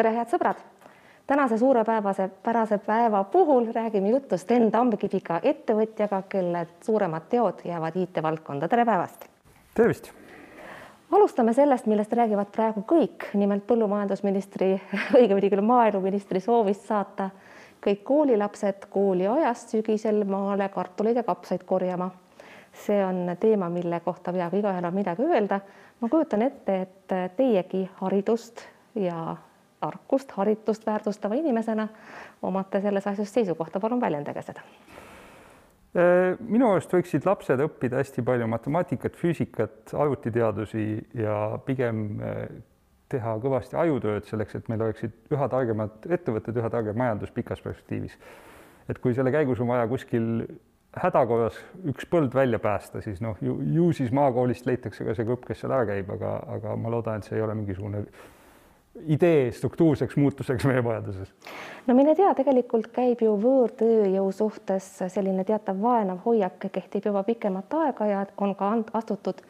tere, head sõbrad! tänase suurepäevase pärase päeva puhul räägime juttu Sten Tamkiviga, ettevõtjaga, kelle suuremad teod jäävad IT-valdkonda. tere päevast! tervist! alustame sellest, millest räägivad praegu kõik, nimelt põllumajandusministri, õigemini küll maaeluministri soovist saata kõik koolilapsed kooliajast sügisel maale kartuleid ja kapsaid korjama. see on teema, mille kohta peaaegu igaühel on midagi öelda. ma kujutan ette, et teiegi haridust ja tarkust, haritust väärtustava inimesena omate selles asjas seisukohta, palun väljendage seda. minu arust võiksid lapsed õppida hästi palju matemaatikat, füüsikat, arvutiteadusi ja pigem teha kõvasti ajutööd selleks, et meil oleksid üha targemad ettevõtted, üha targem majandus pikas perspektiivis. et kui selle käigus on vaja kuskil hädakorras üks põld välja päästa, siis noh, ju, ju siis maakoolist leitakse ka see grupp, kes seal ära käib, aga, aga ma loodan, et see ei ole mingisugune idee struktuurseks muutuseks meie majanduses? no mine tea, tegelikult käib ju võõrtööjõu suhtes selline teatav vaenav hoiak, kehtib juba pikemat aega ja on ka astutud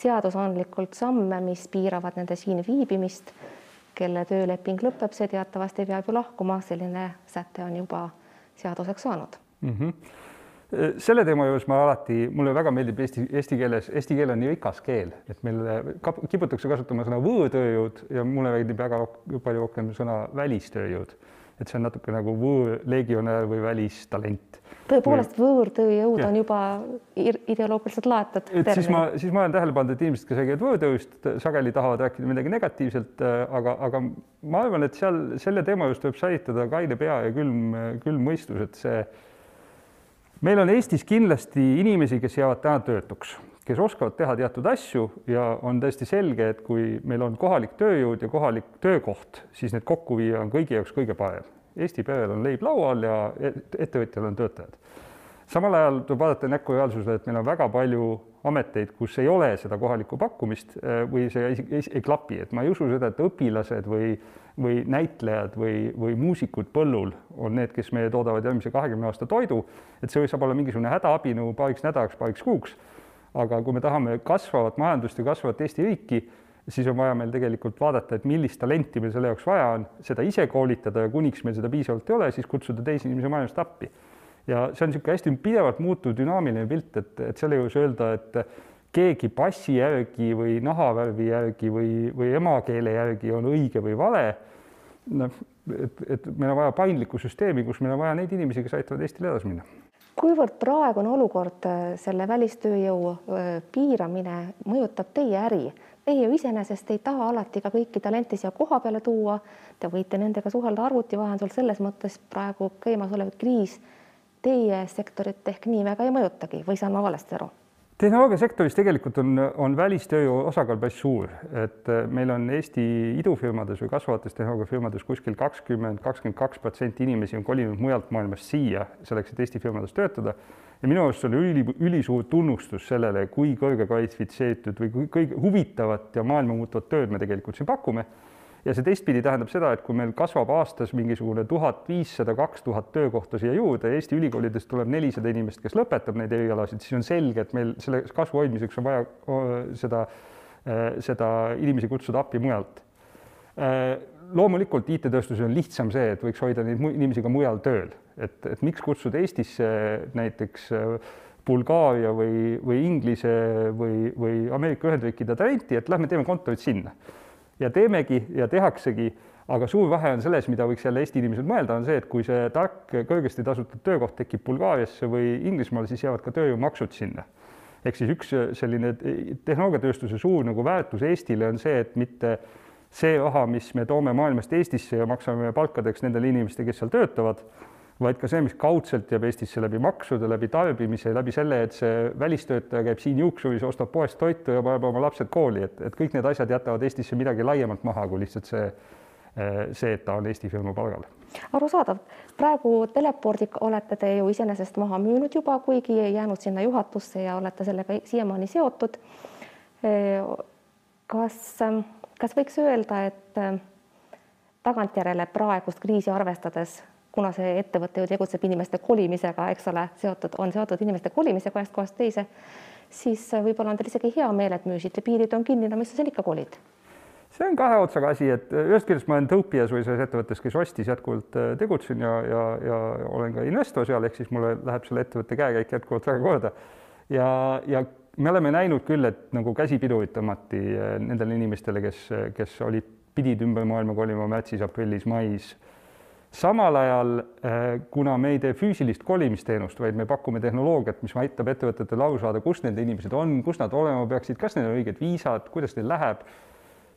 seadusandlikult samme, mis piiravad nende siin viibimist. kelle tööleping lõpeb, see teatavasti peab ju lahkuma, selline säte on juba seaduseks saanud mm. -hmm selle teema juures ma alati, mulle väga meeldib eesti, eesti keeles, eesti keel on nii rikas keel, et meil kiputakse kasutama sõna võõrtööjõud ja mulle meeldib väga palju rohkem sõna välistööjõud. et see on natuke nagu võõrlegionär või välistalent. tõepoolest, võõrtööjõud on juba ideoloogiliselt laetud. et siis ma, siis ma olen tähele pannud, et inimesed, kes räägivad võõrtööjõust, sageli tahavad rääkida midagi negatiivselt, aga, aga ma arvan, et seal selle teema juures tuleb säilitada kaine pea ja külm, külm mõistus, et see meil on Eestis kindlasti inimesi, kes jäävad täna töötuks, kes oskavad teha teatud asju ja on täiesti selge, et kui meil on kohalik tööjõud ja kohalik töökoht, siis need kokku viia on kõigi jaoks kõige parem. Eesti perel on leib laual ja ettevõtjal on töötajad. samal ajal tuleb vaadata näkku reaalsusele, et meil on väga palju ameteid, kus ei ole seda kohalikku pakkumist eh, või see ei, ei, ei klapi, et ma ei usu seda, et õpilased või või näitlejad või, või muusikud põllul on need, kes meie toodavad järgmise kahekümne aasta toidu, et see saab olla mingisugune hädaabinõu paariks nädalaks, paariks kuuks. aga kui me tahame kasvavat majandust ja kasvavat Eesti riiki, siis on vaja meil tegelikult vaadata, et millist talenti meil selle jaoks vaja on, seda ise koolitada ja kuniks meil seda piisavalt ei ole, siis kutsuda teisi inimesi maailmast appi. ja see on niisugune hästi pidevalt muutuv dünaamiline pilt, et, et selle juures öelda, et keegi passi järgi või nahavärvi järgi või, või emakeele järgi on õige või vale. noh, et, et meil on vaja paindlikku süsteemi, kus meil on vaja neid inimesi, kes aitavad Eestil edasi minna. kuivõrd praegune olukord, äh, selle välistööjõu äh, piiramine mõjutab teie äri? Teie ju iseenesest ei taha alati ka kõiki talente siia koha peale tuua. Te võite nendega suhelda arvuti vahendusel, selles mõttes praegu käimasolev kriis teie sektorit ehk nii väga ei mõjutagi või saan ma valesti aru? Tehnoloogiasektoris tegelikult on, on välistööjõu osakaal päris suur, et äh, meil on Eesti idufirmades või kasvavates tehnoloogiafirmades kuskil kakskümmend, kakskümmend kaks protsenti inimesi on kolinud mujalt maailmast siia selleks, et Eesti firmades töötada. ja minu arust on üli, ülisuur tunnustus sellele, kui kõrge kvalifitseeritud või kui kõige huvitavat ja maailma muutvat tööd me tegelikult siin pakume ja see teistpidi tähendab seda, et kui meil kasvab aastas mingisugune tuhat viissada, kaks tuhat töökohta siia juurde, Eesti ülikoolidest tuleb nelisada inimest, kes lõpetab neid erialasid, siis on selge, et meil selle kasvu hoidmiseks on vaja seda, seda inimesi kutsuda appi mujalt. loomulikult IT-tööstuses on lihtsam see, et võiks hoida neid inimesi ka mujal tööl, et, et miks kutsuda Eestisse näiteks Bulgaaria või, või Inglise või, või Ameerika Ühendriikide talenti, et lähme teeme kontorid sinna ja teemegi ja tehaksegi, aga suur vahe on selles, mida võiks jälle Eesti inimesed mõelda, on see, et kui see tark, kõrgesti tasutud töökoht tekib Bulgaariasse või Inglismaale, siis jäävad ka tööjõumaksud sinna. ehk siis üks selline tehnoloogiatööstuse suur nagu väärtus Eestile on see, et mitte see raha, mis me toome maailmast Eestisse ja maksame palkadeks nendele inimestele, kes seal töötavad vaid ka see, mis kaudselt jääb Eestisse läbi maksude, läbi tarbimise, läbi selle, et see välistöötaja käib siin juuksuris, ostab poest toitu ja paneb oma lapsed kooli, et, et kõik need asjad jätavad Eestisse midagi laiemat maha kui lihtsalt see, see, et ta on Eesti firma palgal. arusaadav, praegu telepordi olete te ju iseenesest maha müünud juba, kuigi jäänud sinna juhatusse ja olete sellega siiamaani seotud. kas, kas võiks öelda, et tagantjärele praegust kriisi arvestades kuna see ettevõte ju tegutseb inimeste kolimisega, eks ole, seotud, on seotud inimeste kolimisega ühest kohast teise, siis võib-olla on teil isegi hea meel, et müüsite, piirid on kinni, no mis sa seal ikka kolid? see on kahe otsaga asi, et ühest küljest ma olen tõupias või selles ettevõttes, kes ostis, jätkuvalt tegutsen ja, ja, ja olen ka investor seal, ehk siis mulle läheb selle ettevõtte käekäik jätkuvalt väga korda. ja, ja me oleme näinud küll, et nagu käsipidurit tõmmati nendele inimestele, kes, kes olid, pidid ümber maailma kolima märtsis, aprillis, mais samal ajal, eh, kuna me ei tee füüsilist kolimisteenust, vaid me pakume tehnoloogiat, mis aitab ettevõtetel aru saada, kus need inimesed on, kus nad olema peaksid, kas neil on õiged viisad, kuidas neil läheb,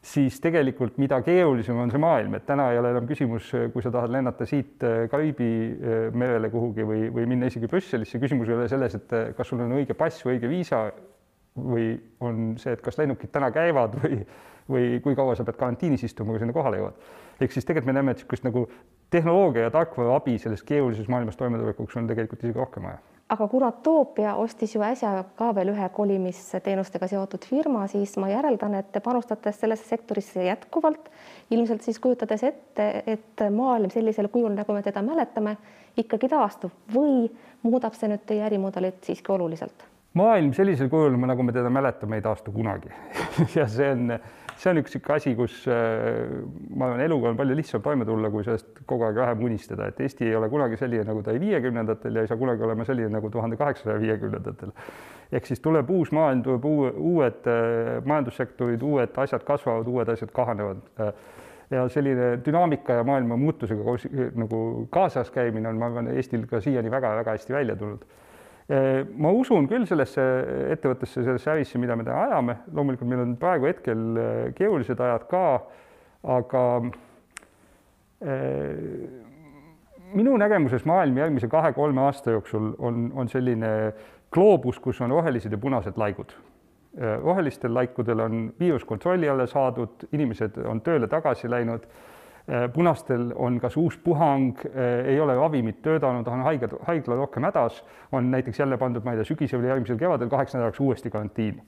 siis tegelikult mida keerulisem on see maailm, et täna ei ole enam küsimus, kui sa tahad lennata siit eh, Kariibi merele kuhugi või, või minna isegi Brüsselisse, küsimus ei ole selles, et kas sul on õige pass või õige viisa või on see, et kas lennukid täna käivad või, või kui kaua sa pead karantiinis istuma, kui sinna kohale jõuad. Ehk siis tegelikult me näeme, et niisugust nagu tehnoloogia ja tarkvara abi selles keerulises maailmas toimetulekuks on tegelikult isegi rohkem vaja. aga kuna Topia ostis ju äsja ka veel ühe kolimisteenustega seotud firma, siis ma järeldan, et te panustate sellesse sektorisse jätkuvalt, ilmselt siis kujutades ette, et maailm sellisel kujul, nagu me teda mäletame, ikkagi taastub või muudab see nüüd teie ärimudelit siiski oluliselt maailm sellisel kujul, nagu me teda mäletame, ei taastu kunagi ja see on, see on üks niisugune asi, kus äh, ma arvan, eluga on palju lihtsam toime tulla, kui sellest kogu aeg vähem unistada, et Eesti ei ole kunagi selline, nagu ta oli viiekümnendatel ja ei saa kunagi olema selline nagu tuhande kaheksasaja viiekümnendatel. ehk siis tuleb uus maailm, tuleb uue, uued äh, majandussektorid, uued asjad kasvavad, uued asjad kahanevad. Äh, ja selline dünaamika ja maailma muutusega koos nagu kaasas käimine on, ma arvan, Eestil ka siiani väga-väga hästi välja tulnud ma usun küll sellesse ettevõttesse, sellesse ärisse, mida me täna ajame, loomulikult meil on praegu hetkel äh, keerulised ajad ka, aga äh, minu nägemuses maailm järgmise kahe-kolme aasta jooksul on, on selline gloobus, kus on rohelised ja punased laigud. rohelistel laikudel on viirus kontrolli alla saadud, inimesed on tööle tagasi läinud Äh, punastel on kas uus puhang, äh, ei ole ravimid töötanud, on haiged, haigla rohkem hädas, on näiteks jälle pandud, ma ei tea, sügisel või järgmisel kevadel kaheks nädalaks uuesti karantiini.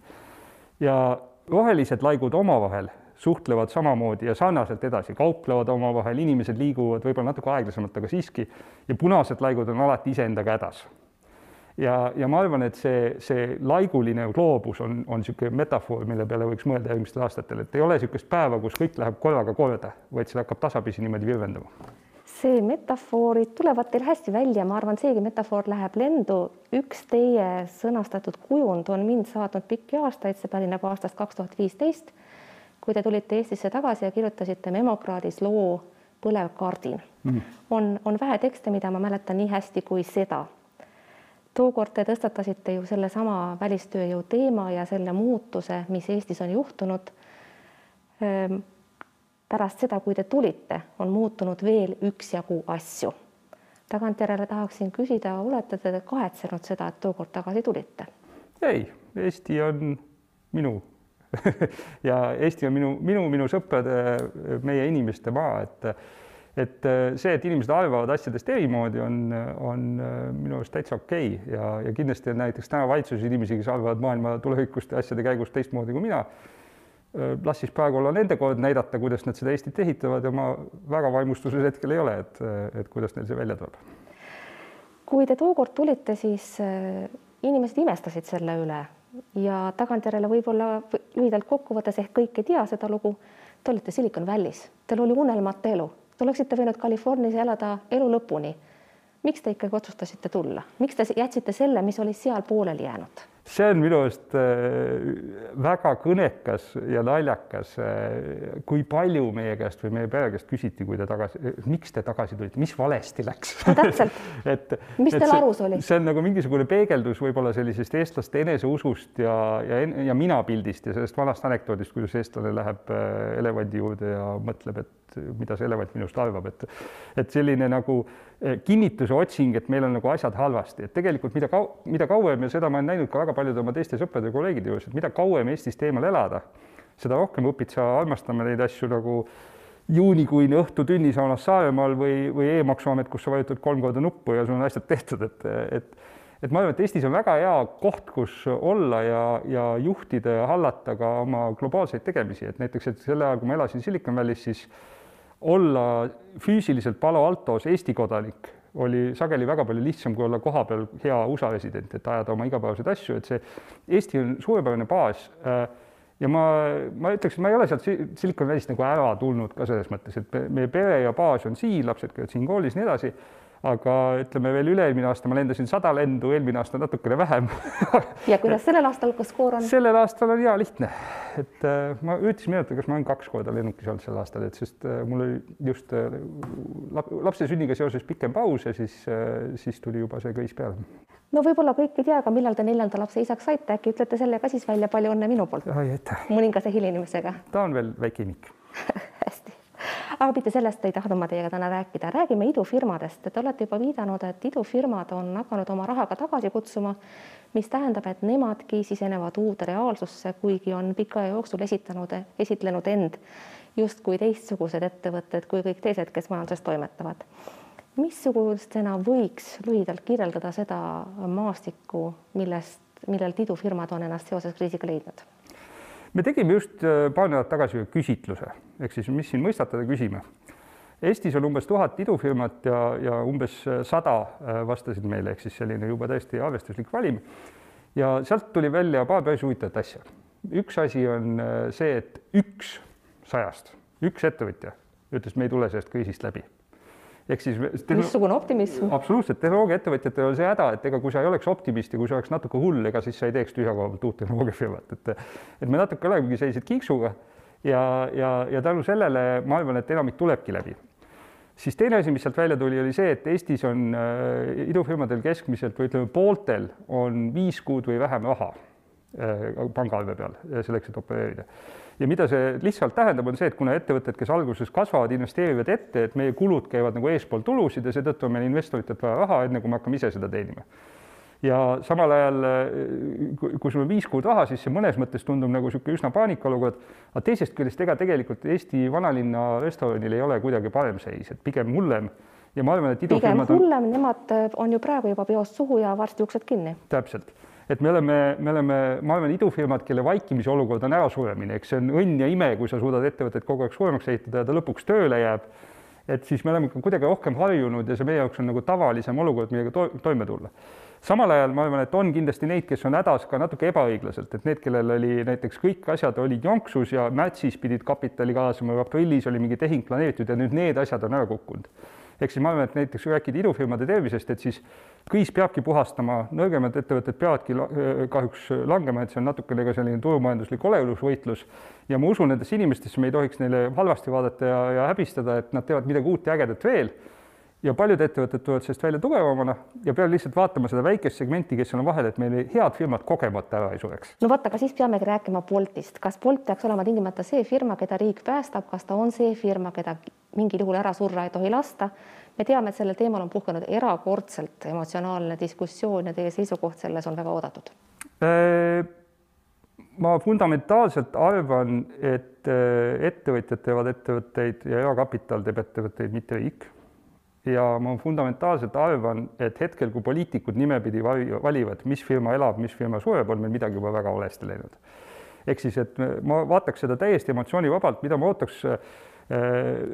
ja rohelised laigud omavahel suhtlevad samamoodi ja sarnaselt edasi, kauplevad omavahel, inimesed liiguvad võib-olla natuke aeglasemalt, aga siiski, ja punased laigud on alati iseendaga hädas ja, ja ma arvan, et see, see laiguline gloobus on, on niisugune metafoor, mille peale võiks mõelda järgmistel aastatel, et ei ole niisugust päeva, kus kõik läheb korraga korda, vaid see hakkab tasapisi niimoodi virvendama. see metafoorid tulevad teil hästi välja, ma arvan, seegi metafoor läheb lendu. üks teie sõnastatud kujund on mind saatnud pikki aastaid, see pärineb aastast kaks tuhat viisteist, kui te tulite Eestisse tagasi ja kirjutasite Memokraadis loo Põlev kardin mm.. on, on vähe tekste, mida ma mäletan nii hästi kui seda tookord te tõstatasite ju sellesama välistööjõu teema ja selle muutuse, mis Eestis on juhtunud. Ehm, pärast seda, kui te tulite, on muutunud veel üksjagu asju. tagantjärele tahaksin küsida, olete te kahetsenud seda, et tookord tagasi tulite? ei, Eesti on minu ja Eesti on minu, minu, minu sõprade, meie inimeste maa, et et äh, see, et inimesed arvavad asjadest erinemoodi, on, on äh, minu arust täitsa okei okay. ja, ja kindlasti on näiteks täna valitsuses inimesi, kes arvavad maailma tulevikust ja asjade käigust teistmoodi kui mina. Äh, las siis praegu olla nende kord näidata, kuidas nad seda Eestit ehitavad ja ma väga vaimustuses hetkel ei ole, et, et kuidas neil see välja tuleb. kui te tookord tulite, siis inimesed imestasid selle üle ja tagantjärele võib-olla lühidalt kokkuvõttes ehk kõik ei tea seda lugu. Te olite Silicon Valley's, teil oli unelmate elu Te oleksite võinud Californias elada elu lõpuni. miks te ikkagi otsustasite tulla, miks te jätsite selle, mis oli seal pooleli jäänud? See on minu arust äh, väga kõnekas ja naljakas, äh, kui palju meie käest või meie pere käest küsiti, kui te tagasi, miks te tagasi tulite, mis valesti läks. No täpselt. Et mis teil arus oli? see on nagu mingisugune peegeldus võib-olla sellisest eestlaste eneseusust ja, ja, ja minapildist ja sellest vanast anekdoodist, kuidas eestlane läheb äh, elevandi juurde ja mõtleb, et mida see elevant minust arvab, et et selline nagu kinnituse otsing, et meil on nagu asjad halvasti, et tegelikult mida kau-, mida kauem ja seda ma olen näinud ka väga paljude oma teiste sõprade ja kolleegide juures, et mida kauem Eestist eemal elada, seda rohkem õpid sa armastama neid asju nagu juunikuine õhtu tünnisaunas Saaremaal või, või e-maksuamet, kus sa vajutad kolm korda nuppu ja sul on asjad tehtud, et, et et ma arvan, et Eestis on väga hea koht, kus olla ja, ja juhtida ja hallata ka oma globaalseid tegemisi, et näiteks, et sel ajal, kui ma elasin Silicon Valley's, siis olla füüsiliselt Palo Altos Eesti kodanik oli sageli väga palju lihtsam, kui olla kohapeal hea USA resident, et ajada oma igapäevaseid asju, et see Eesti on suurepärane baas. Äh, ja ma, ma ütleks, ma ei ole sealt Silicon Valley'st nagu ära tulnud ka selles mõttes, et meie pere ja baas on siin, lapsed käivad siin koolis, nii edasi aga ütleme veel üle-eelmine aasta ma lendasin sada lendu, eelmine aasta natukene vähem ja kuidas sellel aastal, kas skoor on? sellel aastal on hea lihtne, et äh, ma üritasin meenutada, kas ma olen kaks korda lennukis olnud sel aastal, et sest äh, mul oli just äh, lapse sünniga seoses pikem paus ja siis, siis tuli juba see köis peale. no võib-olla kõik ei tea, aga millal te neljanda lapse isaks saite, äkki ütlete selle ka siis välja, palju õnne minu poolt. mõningase hilinemisega. ta on veel väike imik hästi aga mitte sellest ei tahtnud ma teiega täna rääkida, räägime idufirmadest. Te olete juba viidanud, et idufirmad on hakanud oma rahaga tagasi kutsuma, mis tähendab, et nemadki sisenevad uude reaalsusse, kuigi on pika aja jooksul esitanud, esitlenud end justkui teistsugused ettevõtted kui kõik teised, kes majanduses toimetavad. missugustena võiks lühidalt kirjeldada seda maastikku, millest, millelt idufirmad on ennast seoses kriisiga leidnud? me tegime just äh, paar nädalat tagasi küsitluse, ehk siis mis siin mõistatada, küsime. Eestis on umbes tuhat idufirmat ja, ja umbes äh, sada äh, vastasid meile, ehk siis selline juba täiesti arvestuslik valim. ja sealt tuli välja paar päris huvitavat asja. üks asi on see, et üks sajast, üks ettevõtja ütles, me ei tule sellest kriisist läbi ehk siis missugune optimism? absoluutselt, tehnoloogiaettevõtjatel on see häda, et ega kui sa ei oleks optimist ja kui sa oleks natuke hull, ega siis sa ei teeks tühja koha pealt uut tehnoloogiafirmat, et et me natuke olemegi sellised kiiksuga ja, ja, ja tänu sellele ma arvan, et enamik tulebki läbi. siis teine asi, mis sealt välja tuli, oli see, et Eestis on äh, idufirmadel keskmiselt või ütleme, pooltel on viis kuud või vähem raha äh, pangaarve peal selleks, et opereerida ja mida see lihtsalt tähendab, on see, et kuna ettevõtted, kes alguses kasvavad, investeerivad ette, et meie kulud käivad nagu eespool tulusid ja seetõttu on meil investoritelt vaja raha, enne kui me hakkame ise seda teenima. Ja samal ajal, kui sul on viis kuud raha, siis see mõnes mõttes tundub nagu niisugune üsna paanikaolukord, aga teisest küljest ega tegelikult Eesti vanalinna restoranil ei ole kuidagi parem seis, et pigem hullem ja ma arvan, et idufirmad pigem hullem on..., nemad on ju praegu juba peost suhu ja varsti uksed kinni. täpselt et me oleme, me oleme, ma arvan, idufirmad, kelle vaikimise olukord on ärasuremine, eks see on õnn ja ime, kui sa suudad ettevõtet kogu aeg suuremaks ehitada ja ta lõpuks tööle jääb. et siis me oleme kuidagi rohkem harjunud ja see meie jaoks on nagu tavalisem olukord, millega to toime tulla. Samal ajal ma arvan, et on kindlasti neid, kes on hädas ka natuke ebaõiglaselt, et need, kellel oli näiteks kõik asjad olid jonksus ja märtsis pidid kapitali kaasama aprillis oli mingi tehing planeeritud ja nüüd need asjad on ära kukkunud ehk siis ma arvan, et näiteks kui rääkida idufirmade tervisest, et siis kriis peabki puhastama, nõrgemad ettevõtted peavadki kahjuks langema, et see on natukene ka selline turumajanduslik olelusvõitlus. ja ma usun nendesse inimestesse, me ei tohiks neile halvasti vaadata ja, ja häbistada, et nad teevad midagi uut ja ägedat veel ja paljud ettevõtted tulevad sellest välja tugevamana ja peab lihtsalt vaatama seda väikest segmenti, kes seal on vahel, et meil head firmad kogemata ära ei sureks. no vot, aga siis peamegi rääkima Boltist, kas Bolt peaks olema tingimata see firma, keda riik päästab, kas ta on see firma, keda mingil juhul ära surra ei tohi lasta? me teame, et sellel teemal on puhkenud erakordselt emotsionaalne diskussioon ja teie seisukoht selles on väga oodatud. Äh, ma fundamentaalselt arvan, et äh, ettevõtjad teevad ettevõtteid ja erakapital teeb ettevõtteid, mitte riik ja ma fundamentaalselt arvan, et hetkel, kui poliitikud nimepidi valivad, mis firma elab, mis firma sureb, on meil midagi juba väga valesti läinud. ehk siis, et ma vaataks seda täiesti emotsioonivabalt, mida ma ootaks, eh,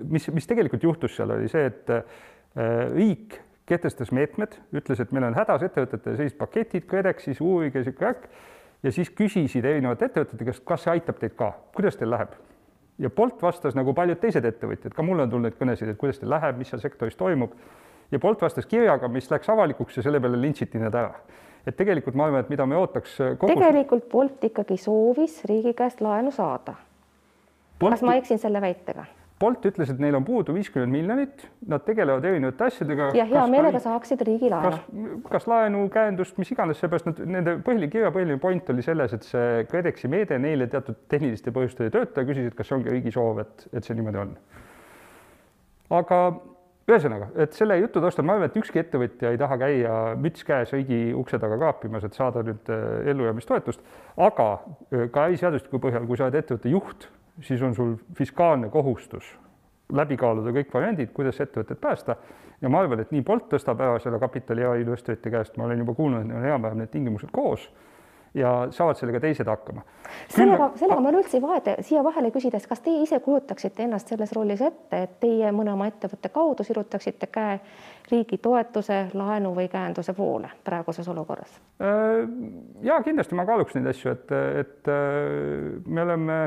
mis, mis tegelikult juhtus seal, oli see, et eh, riik kehtestas meetmed, ütles, et meil on hädas ettevõtetele sellised paketid, KredExis, uurige sihuke värk ja siis küsisid erinevate ettevõtete käest, kas see aitab teid ka, kuidas teil läheb ja Bolt vastas nagu paljud teised ettevõtjad, ka mulle on tulnud kõnesid, et kuidas teil läheb, mis seal sektoris toimub. ja Bolt vastas kirjaga, mis läks avalikuks ja selle peale lintšiti need ära. et tegelikult ma arvan, et mida me ootaks kogu.... tegelikult Bolt ikkagi soovis riigi käest laenu saada. kas ma eksin selle väitega? Bolt ütles, et neil on puudu viiskümmend miljonit, nad tegelevad erinevate asjadega. ja hea meelega ka, saaksid riigilaenu. kas, kas laenu, käendust, mis iganes, seepärast nad, nende põhiline, kirja põhiline point oli selles, et see KredExi meede neile teatud tehniliste põhjuste ei tööta ja küsisid, kas see ongi riigi soov, et, et see niimoodi on. aga ühesõnaga, et selle jutu taustal ma arvan, et ükski ettevõtja ei taha käia müts käes riigi ukse taga kraapimas, et saada nüüd äh, ellujäämistoetust, aga äh, ka äriseadustiku põhjal, kui sa oled ettevõtte juht siis on sul fiskaalne kohustus läbi kaaluda kõik variandid, kuidas ettevõtet päästa ja ma arvan, et nii Bolt tõstab ära selle kapitali erainvestorite käest, ma olen juba kuulnud, et neil on enam-vähem need tingimused koos ja saavad sellega teised hakkama. sellega, sellega ma üldse vahet, siia vahele küsides, kas teie ise kujutaksite ennast selles rollis ette, et teie mõne oma ettevõtte kaudu sirutaksite käe riigi toetuse, laenu või käenduse poole praeguses olukorras? Äh, ja kindlasti ma kaaluks neid asju, et, et me oleme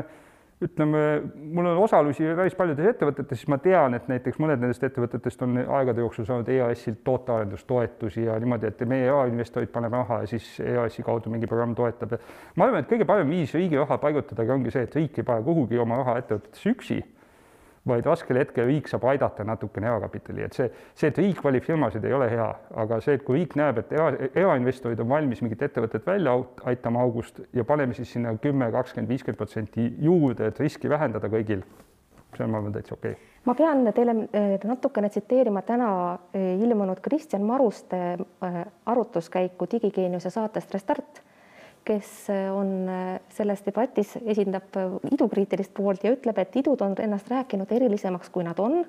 ütleme, mul on osalusi päris paljudes ettevõtetes, siis ma tean, et näiteks mõned nendest ettevõtetest on aegade jooksul saanud EAS-ilt tootearendustoetusi ja niimoodi, et meie erainvestorid paneme raha ja siis EAS-i kaudu mingi programm toetab. ma arvan, et kõige parem viis riigi raha paigutadagi ongi see, et riik ei pane kuhugi oma raha ettevõtetesse üksi vaid raskel hetkel riik saab aidata natukene erakapitali, et see, see, et riik valib firmasid, ei ole hea, aga see, et kui riik näeb, et era, erainvestorid on valmis mingit ettevõtet välja aitama august ja paneme siis sinna kümme, kakskümmend, viiskümmend protsenti juurde, et riski vähendada kõigil, see on, ma arvan, täitsa okei. Okay. ma pean teile eh, natukene tsiteerima täna eh, ilmunud Kristjan Maruste eh, arutluskäiku Digigeeniuse saatest Restart kes äh, on äh, selles debatis, esindab äh, idukriitilist poolt ja ütleb, et idud on ennast rääkinud erilisemaks, kui nad on.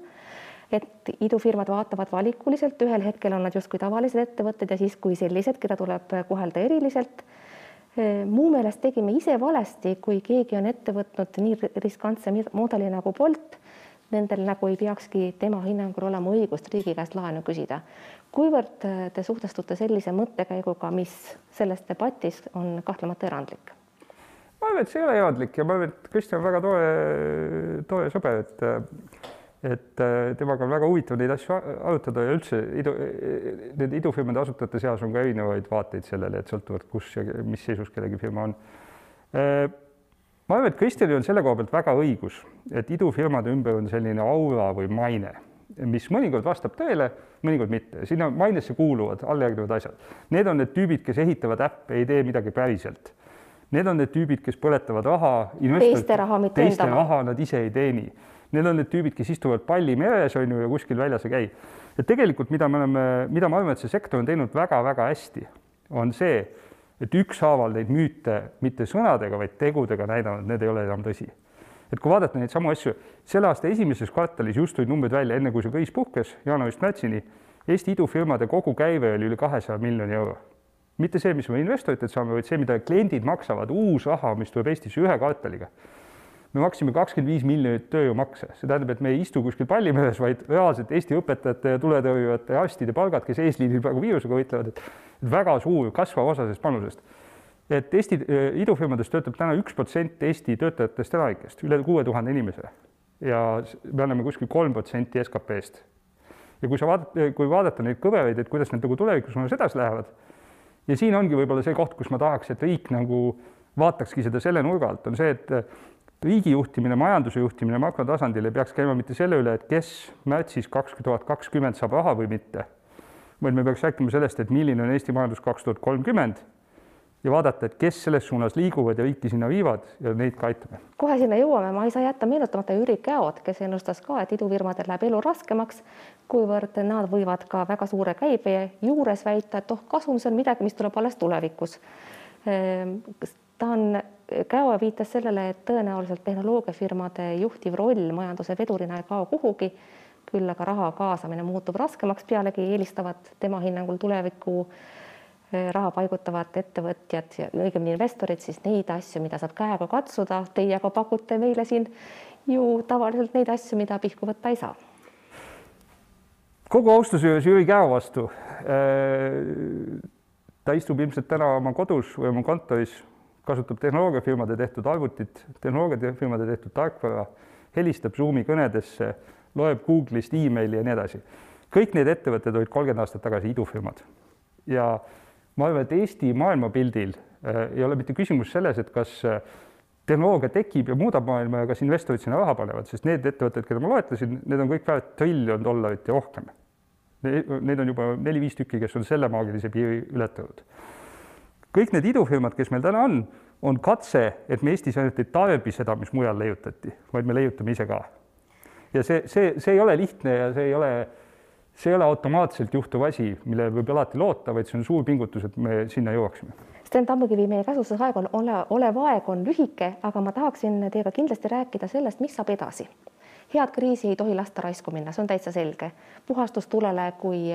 et idufirmad vaatavad valikuliselt, ühel hetkel on nad justkui tavalised ettevõtted ja siis, kui sellised, keda tuleb kohelda eriliselt. mu meelest tegime ise valesti, kui keegi on ette võtnud nii riskantse mudeli nagu Bolt nendel nagu ei peakski tema hinnangul olema õigust riigi käest laenu küsida. kuivõrd äh, te suhtestute sellise mõttekäiguga, mis selles debatis on kahtlemata erandlik? ma arvan, et see ei ole erandlik ja ma arvan, et Kristjan on väga tore, tore sõber, et et äh, temaga on väga huvitav neid asju arutada ja üldse idu, nende idufirmade asutajate seas on ka erinevaid vaateid sellele, et sõltuvalt, kus ja mis seisus kellegi firma on äh, ma arvan, et Kristjanil on selle koha pealt väga õigus, et idufirmade ümber on selline aura või maine, mis mõnikord vastab tõele, mõnikord mitte. sinna mainesse kuuluvad alljärgnevad asjad. Need on need tüübid, kes ehitavad äppe, ei tee midagi päriselt. Need on need tüübid, kes põletavad raha. teiste raha, mitte enda raha. raha nad ise ei teeni. Need on need tüübid, kes istuvad palli meres, on ju, ja kuskil väljas ei käi. et tegelikult, mida me oleme, mida ma arvan, et see sektor on teinud väga-väga hästi, on see et ükshaaval neid müüte mitte sõnadega, vaid tegudega näidanud, need ei ole enam tõsi. et kui vaadata neid samu asju, selle aasta esimeses kvartalis just tulid numbrid välja, enne kui see kriis puhkes, jaanuarist märtsini, Eesti idufirmade kogukäive oli üle kahesaja miljoni euro. mitte see, mis me investoritelt saame, vaid see, mida kliendid maksavad, uus raha, mis tuleb Eestisse ühe kvartaliga me maksime kakskümmend viis miljonit tööjõumakse, see tähendab, et me ei istu kuskil pallimeres, vaid reaalselt Eesti õpetajate ja tuletõrjujate ja arstide palgad, kes eesliinil praegu viirusega võitlevad, et väga suur kasvav osa sellest panusest. et Eesti äh, idufirmades töötab täna üks protsent Eesti töötajatest elanikest, üle kuue tuhande inimese ja me oleme kuskil kolm protsenti SKP-st. ja kui sa vaatad, kui vaadata neid kõveraid, et kuidas need nagu tulevikus suunas edasi lähevad ja siin ongi võib-olla see koht, kus ma tahaks, et riik nagu vaatakski seda selle nurga alt, on see, et riigi juhtimine, majanduse juhtimine makrotasandil ei peaks käima mitte selle üle, et kes märtsis kaks tuhat kakskümmend saab raha või mitte, vaid me peaks rääkima sellest, et milline on Eesti majandus kaks tuhat kolmkümmend ja vaadata, et kes selles suunas liiguvad ja riiki sinna viivad ja neid ka aitame. kohe sinna jõuame, ma ei saa jätta meenutamata Jüri Käod, kes ennustas ka, et idufirmadel läheb elu raskemaks, kuivõrd nad võivad ka väga suure käibe juures väita, et oh, kasum, see on midagi, mis tuleb alles tulevikus. Ehm, ta on Käo viitas sellele, et tõenäoliselt tehnoloogiafirmade juhtiv roll majanduse vedurina ei kao kuhugi, küll aga raha kaasamine muutub raskemaks, pealegi eelistavad tema hinnangul tulevikku eh, raha paigutavad ettevõtjad ja õigemini investorid siis neid asju, mida saab käega katsuda. Teie aga pakute meile siin ju tavaliselt neid asju, mida pihku võtta ei saa. kogu austuse juures Jüri Käo vastu. Eh, ta istub ilmselt täna oma kodus või oma kontoris kasutab tehnoloogiafirmade tehtud arvutit, tehnoloogiafirmade tehtud tarkvara, helistab Zoomi kõnedesse, loeb Google'ist emaili ja nii edasi. kõik need ettevõtted olid kolmkümmend aastat tagasi idufirmad ja ma arvan, et Eesti maailmapildil äh, ei ole mitte küsimus selles, et kas äh, tehnoloogia tekib ja muudab maailma ja kas investorid sinna raha panevad, sest need ettevõtted, keda ma loetlesin, need on kõik väärt triljon dollarit ja rohkem. Neid on juba neli-viis tükki, kes on selle maagilise piiri ületanud kõik need idufirmad, kes meil täna on, on katse, et me Eestis ainult ei tarbi seda, mis mujal leiutati, vaid me leiutame ise ka. ja see, see, see ei ole lihtne ja see ei ole, see ei ole automaatselt juhtuv asi, millele võib alati loota, vaid see on suur pingutus, et me sinna jõuaksime. Sten Tammukivi, meie käsutuses aeg on, ole, olev aeg on lühike, aga ma tahaksin teiega kindlasti rääkida sellest, mis saab edasi head kriisi ei tohi lasta raisku minna, see on täitsa selge. puhastus tulele kui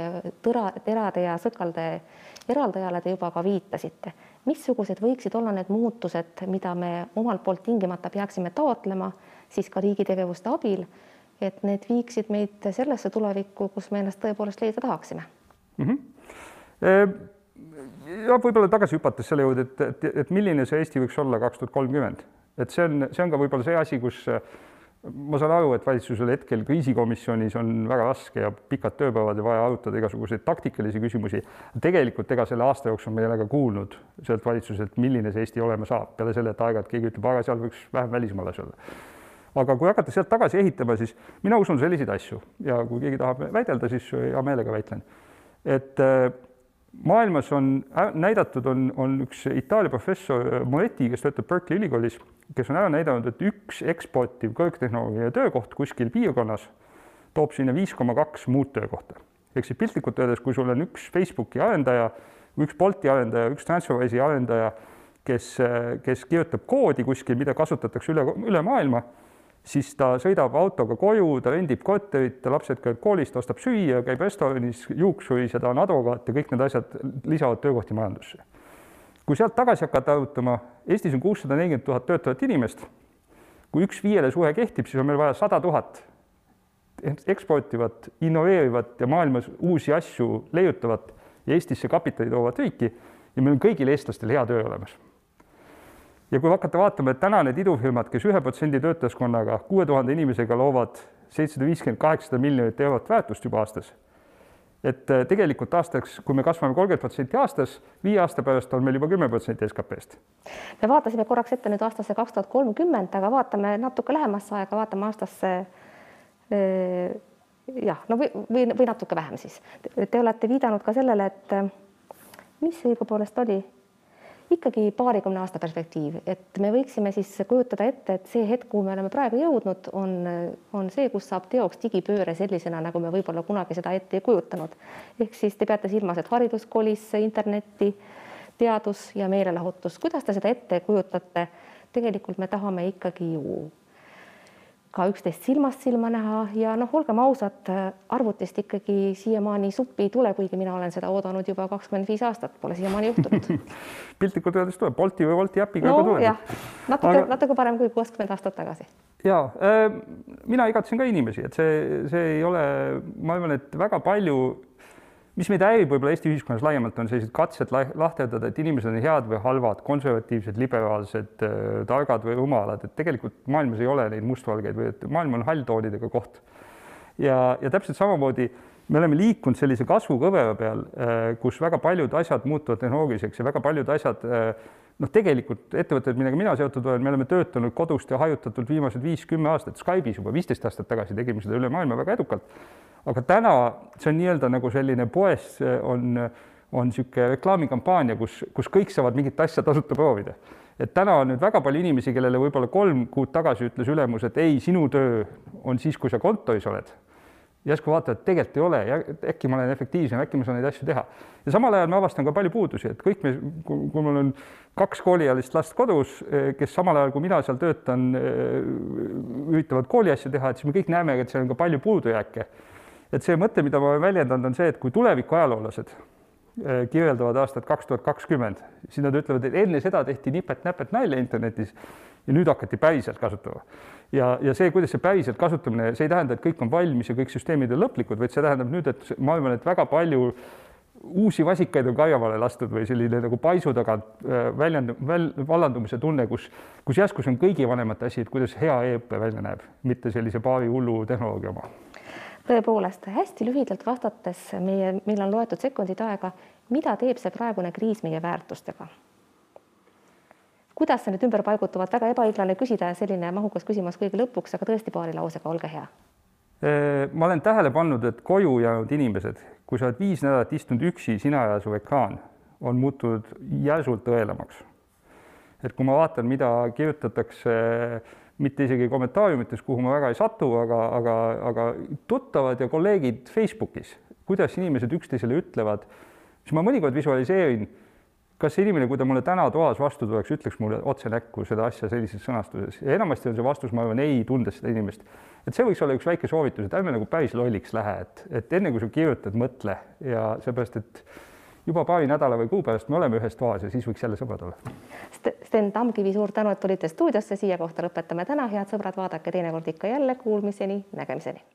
tõra, terade ja sõkalde eraldajale te juba ka viitasite. missugused võiksid olla need muutused, mida me omalt poolt tingimata peaksime taotlema siis ka riigi tegevuste abil, et need viiksid meid sellesse tulevikku, kus me ennast tõepoolest leida tahaksime mm. -hmm. ja võib-olla tagasi hüpates selle juurde, et, et, et milline see Eesti võiks olla kaks tuhat kolmkümmend, et see on, see on ka võib-olla see asi, kus ma saan aru, et valitsusel hetkel kriisikomisjonis on väga raske ja pikad tööpäevad ja vaja arutada igasuguseid taktikalisi küsimusi. tegelikult ega selle aasta jooksul me ei ole ka kuulnud sealt valitsuselt, milline see Eesti olema saab, peale selle, et aeg-ajalt keegi ütleb, aga seal võiks vähem välismaalasi olla. aga kui hakata sealt tagasi ehitama, siis mina usun selliseid asju ja kui keegi tahab väidelda, siis hea meelega väitlen. et äh, maailmas on näidatud, on, on üks Itaalia professor Moetti, kes töötab Berkeley ülikoolis, kes on ära näidanud, et üks eksportiv kõrgtehnoloogia töökoht kuskil piirkonnas toob sinna viis koma kaks muud töökohta. ehk siis piltlikult öeldes, kui sul on üks Facebooki arendaja, üks Bolti arendaja, üks Transferwise'i arendaja, kes, kes kirjutab koodi kuskil, mida kasutatakse üle, üle maailma siis ta sõidab autoga koju, ta rendib korterit, lapsed käivad koolis, ta ostab süüa, käib restoranis, juuksuris ja ta on advokaat ja kõik need asjad lisavad töökohti majandusse. kui sealt tagasi hakata arutama, Eestis on kuussada nelikümmend tuhat töötavat inimest. kui üks viiele suhe kehtib, siis on meil vaja sada tuhat eksportivat, innoveerivat ja maailmas uusi asju leiutavat ja Eestisse kapitali toovat riiki ja meil on kõigil eestlastel hea töö olemas ja kui hakata vaatama, et täna need idufirmad, kes ühe protsendi töötajaskonnaga, kuue tuhande inimesega loovad seitsesada viiskümmend, kaheksasada miljonit eurot väärtust juba aastas, et äh, tegelikult aastaks, kui me kasvame kolmkümmend protsenti aastas, viie aasta pärast on meil juba kümme protsenti SKP-st. me vaatasime korraks ette nüüd aastasse kaks tuhat kolmkümmend, aga vaatame natuke lähemasse aega, vaatame aastasse äh, jah, no või, või, või natuke vähem siis. Te olete viidanud ka sellele, et äh, mis õigupoolest oli ikkagi paarikümne aasta perspektiiv, et me võiksime siis kujutada ette, et see hetk, kuhu me oleme praegu jõudnud, on, on see, kus saab teoks digipööre sellisena, nagu me võib-olla kunagi seda ette ei kujutanud. ehk siis te peate silmas, et haridus kolis internetti, teadus ja meelelahutus, kuidas te seda ette kujutate? tegelikult me tahame ikkagi ju ka üksteist silmast silma näha ja noh, olgem ausad, arvutist ikkagi siiamaani suppi ei tule, kuigi mina olen seda oodanud juba kakskümmend viis aastat, pole siiamaani juhtunud piltlikult öeldes tuleb, Bolti või Wolti äpiga no, tuleb. natuke Aga..., natuke parem kui kuuskümmend aastat tagasi. ja äh, mina igatsen ka inimesi, et see, see ei ole, ma arvan, et väga palju mis meid häirib võib-olla Eesti ühiskonnas laiemalt, on sellised katsed lahterdada, et inimesed on head või halvad, konservatiivsed, liberaalsed, äh, targad või rumalad, et tegelikult maailmas ei ole neid mustvalgeid või et maailm on halltoonidega koht. ja, ja täpselt samamoodi me oleme liikunud sellise kasvukõvera peal, äh, kus väga paljud asjad muutuvad tehnoloogiliseks ja väga paljud asjad äh, noh, tegelikult ettevõtted, millega mina seotud olen, me oleme töötanud kodust ja hajutatult viimased viis-kümme aastat Skype'is juba viisteist aastat tagasi tegime seda üle maailma väga edukalt aga täna see on nii-öelda nagu selline poes on, on niisugune reklaamikampaania, kus, kus kõik saavad mingit asja tasuta proovida. et täna on nüüd väga palju inimesi, kellele võib-olla kolm kuud tagasi ütles ülemus, et ei, sinu töö on siis, kui sa kontoris oled. Järsku vaatavad, tegelikult ei ole äkki ma olen efektiivsem, äkki ma saan neid asju teha. ja samal ajal ma avastan ka palju puudusi, et kõik me, kui mul on kaks kooliealist last kodus, kes samal ajal, kui mina seal töötan, üritavad kooliasju teha, et siis me kõik näeme, et seal on ka palju puudujääke et see mõte, mida ma olen väljendanud, on see, et kui tuleviku ajaloolased eh, kirjeldavad aastat kaks tuhat kakskümmend, siis nad ütlevad, et enne seda tehti nipet-näpet nalja internetis ja nüüd hakati päriselt kasutama. Ja, ja see, kuidas see päriselt kasutamine, see ei tähenda, et kõik on valmis ja kõik süsteemid on lõplikud, vaid see tähendab nüüd, et ma arvan, et väga palju uusi vasikaid on karjamaale lastud või selline nagu paisu tagant eh, väljend-, väl-, vallandumise tunne, kus, kus järsku see on kõigi vanemate asi, et kuidas hea e-õpe välja näeb, mitte sellise paari hullu tehnoloogia oma tõepoolest hästi lühidalt vastates meie, meil on loetud sekundid aega, mida teeb see praegune kriis meie väärtustega? Kuidas see nüüd ümber paigutuvad, väga ebaõiglane küsida ja selline mahukas küsimus kõige lõpuks, aga tõesti paari lausega, olge hea. ma olen tähele pannud, et koju jäänud inimesed, kui sa oled viis nädalat istunud üksi, sina ja su ekraan, on muutunud järsult õelamaks. et kui ma vaatan, mida kirjutatakse mitte isegi kommentaariumites, kuhu ma väga ei satu, aga, aga, aga tuttavad ja kolleegid Facebookis, kuidas inimesed üksteisele ütlevad, siis ma mõnikord visualiseerin, kas inimene, kui ta mulle täna toas vastu tuleks, ütleks mulle otse näkku seda asja sellises sõnastuses? Ja enamasti on see vastus, ma arvan, ei, tundes seda inimest. et see võiks olla üks väike soovitus, et ärme nagu päris lolliks lähe, et, et enne kui sa kirjutad, mõtle. Ja seepärast, et juba paari nädala või kuu pärast me oleme ühes toas ja siis võiks jälle sõbrad olla. Sten Tamkivi, suur tänu, et tulite stuudiosse, siia kohta lõpetame täna, head sõbrad, vaadake teinekord ikka jälle, kuulmiseni, nägemiseni